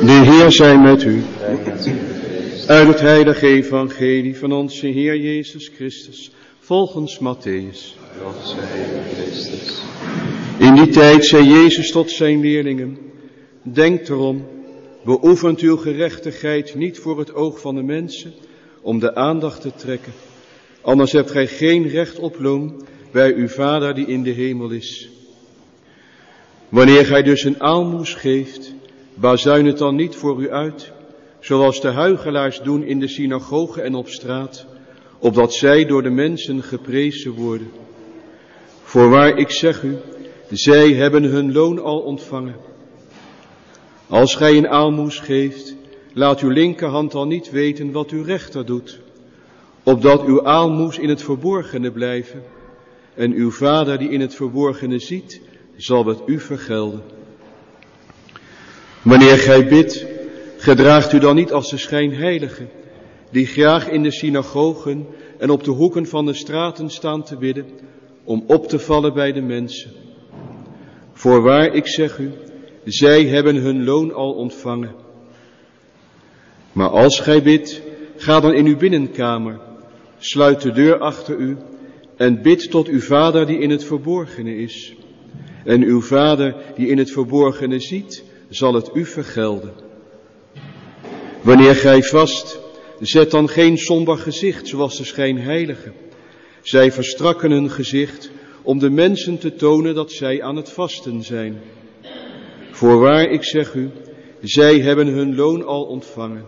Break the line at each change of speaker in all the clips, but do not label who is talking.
De Heer zij met u. Uit het heilige evangelie van onze Heer Jezus Christus, volgens Matthäus. In die tijd zei Jezus tot zijn leerlingen, denk erom, beoefent uw gerechtigheid niet voor het oog van de mensen, om de aandacht te trekken. Anders hebt gij geen recht op loon bij uw Vader die in de hemel is. Wanneer gij dus een aalmoes geeft, bazuin het dan niet voor u uit, zoals de huigelaars doen in de synagogen en op straat, opdat zij door de mensen geprezen worden. Voorwaar, ik zeg u, zij hebben hun loon al ontvangen. Als gij een aalmoes geeft, laat uw linkerhand dan niet weten wat uw rechter doet, opdat uw aalmoes in het verborgene blijven, en uw vader die in het verborgene ziet, zal het u vergelden. Wanneer gij bidt, gedraagt u dan niet als de schijnheiligen, die graag in de synagogen en op de hoeken van de straten staan te bidden, om op te vallen bij de mensen. Voorwaar, ik zeg u, zij hebben hun loon al ontvangen. Maar als gij bidt, ga dan in uw binnenkamer, sluit de deur achter u en bid tot uw vader die in het verborgene is. En uw vader die in het verborgene ziet, zal het u vergelden. Wanneer gij vast, zet dan geen somber gezicht zoals de schijnheiligen. Zij verstrakken hun gezicht om de mensen te tonen dat zij aan het vasten zijn. Voorwaar, ik zeg u, zij hebben hun loon al ontvangen.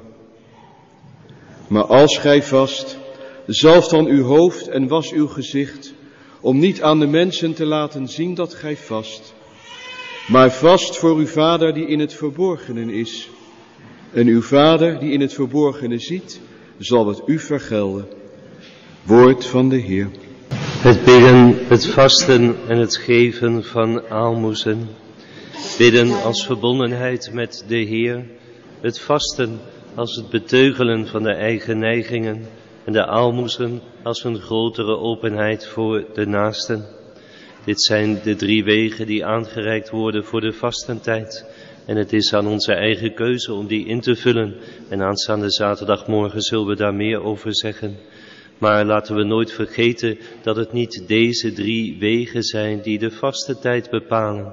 Maar als gij vast, zalf dan uw hoofd en was uw gezicht, om niet aan de mensen te laten zien dat gij vast. Maar vast voor uw vader die in het verborgene is. En uw vader die in het verborgene ziet, zal het u vergelden. Woord van de Heer.
Het bidden, het vasten en het geven van aalmoezen. Bidden als verbondenheid met de Heer. Het vasten als het beteugelen van de eigen neigingen. En de aalmoezen als een grotere openheid voor de naasten. Dit zijn de drie wegen die aangereikt worden voor de vastentijd. En het is aan onze eigen keuze om die in te vullen. En aanstaande zaterdagmorgen zullen we daar meer over zeggen. Maar laten we nooit vergeten dat het niet deze drie wegen zijn die de vaste tijd bepalen.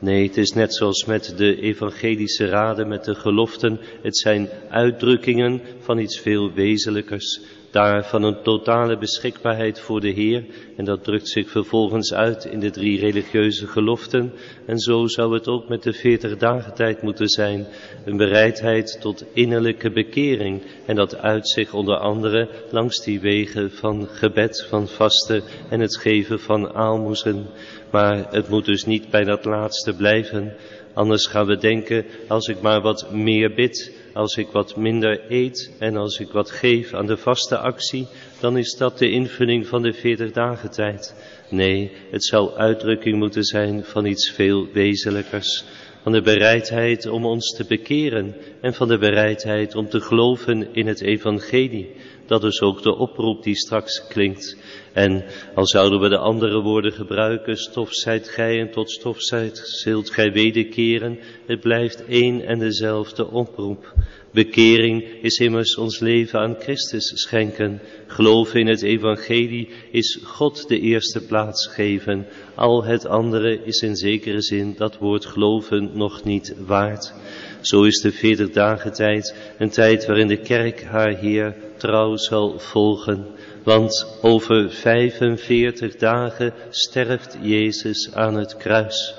Nee, het is net zoals met de evangelische raden, met de geloften. Het zijn uitdrukkingen van iets veel wezenlijkers daar van een totale beschikbaarheid voor de Heer. En dat drukt zich vervolgens uit in de drie religieuze geloften. En zo zou het ook met de veertig dagen tijd moeten zijn, een bereidheid tot innerlijke bekering. En dat uit zich onder andere langs die wegen van gebed, van vasten en het geven van aalmoezen. Maar het moet dus niet bij dat laatste blijven, anders gaan we denken als ik maar wat meer bid, als ik wat minder eet en als ik wat geef aan de vaste actie, dan is dat de invulling van de veertig dagen tijd. Nee, het zou uitdrukking moeten zijn van iets veel wezenlijkers. Van de bereidheid om ons te bekeren en van de bereidheid om te geloven in het evangelie. Dat is ook de oproep die straks klinkt. En al zouden we de andere woorden gebruiken, stof zijt gij en tot stof zijt, zult gij wederkeren, het blijft één en dezelfde oproep. Bekering is immers ons leven aan Christus schenken. Geloven in het evangelie is God de eerste plaats geven. Al het andere is in zekere zin dat woord geloven nog niet waard. Zo is de veertig dagen tijd een tijd waarin de kerk haar Heer trouw zal volgen. Want over 45 dagen sterft Jezus aan het kruis.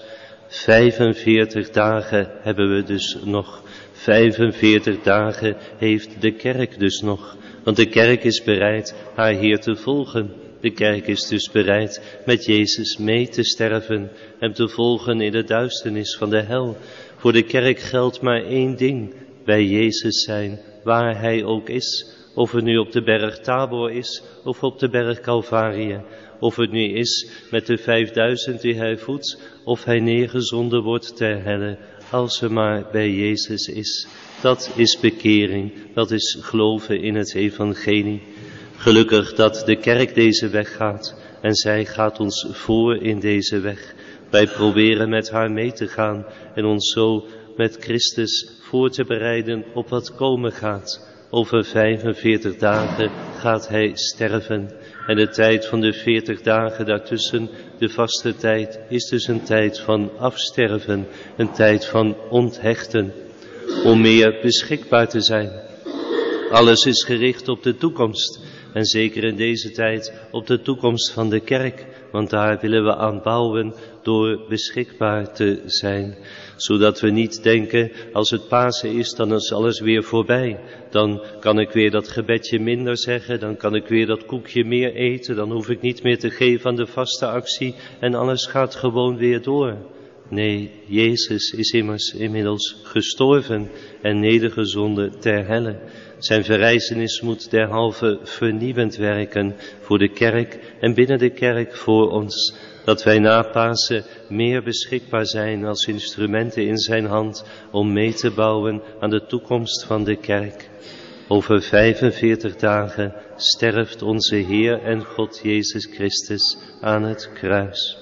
45 dagen hebben we dus nog. 45 dagen heeft de kerk dus nog. Want de kerk is bereid haar Heer te volgen. De kerk is dus bereid met Jezus mee te sterven, hem te volgen in de duisternis van de hel. Voor de kerk geldt maar één ding, bij Jezus zijn, waar hij ook is. Of het nu op de berg Tabor is, of op de berg Calvarie. Of het nu is met de vijfduizend die hij voedt, of hij neergezonden wordt ter helle, als ze maar bij Jezus is. Dat is bekering, dat is geloven in het evangelie. Gelukkig dat de kerk deze weg gaat en zij gaat ons voor in deze weg. Wij proberen met haar mee te gaan en ons zo met Christus voor te bereiden op wat komen gaat. Over 45 dagen gaat hij sterven. En de tijd van de 40 dagen daartussen, de vaste tijd, is dus een tijd van afsterven, een tijd van onthechten, om meer beschikbaar te zijn. Alles is gericht op de toekomst. En zeker in deze tijd op de toekomst van de kerk, want daar willen we aan bouwen door beschikbaar te zijn. Zodat we niet denken, als het Pasen is, dan is alles weer voorbij. Dan kan ik weer dat gebedje minder zeggen, dan kan ik weer dat koekje meer eten, dan hoef ik niet meer te geven aan de vaste actie en alles gaat gewoon weer door. Nee, Jezus is immers inmiddels gestorven en nedergezonden ter helle. Zijn verrijzenis moet derhalve vernieuwend werken voor de kerk en binnen de kerk voor ons. Dat wij na Pasen meer beschikbaar zijn als instrumenten in zijn hand om mee te bouwen aan de toekomst van de kerk. Over 45 dagen sterft onze Heer en God Jezus Christus aan het kruis.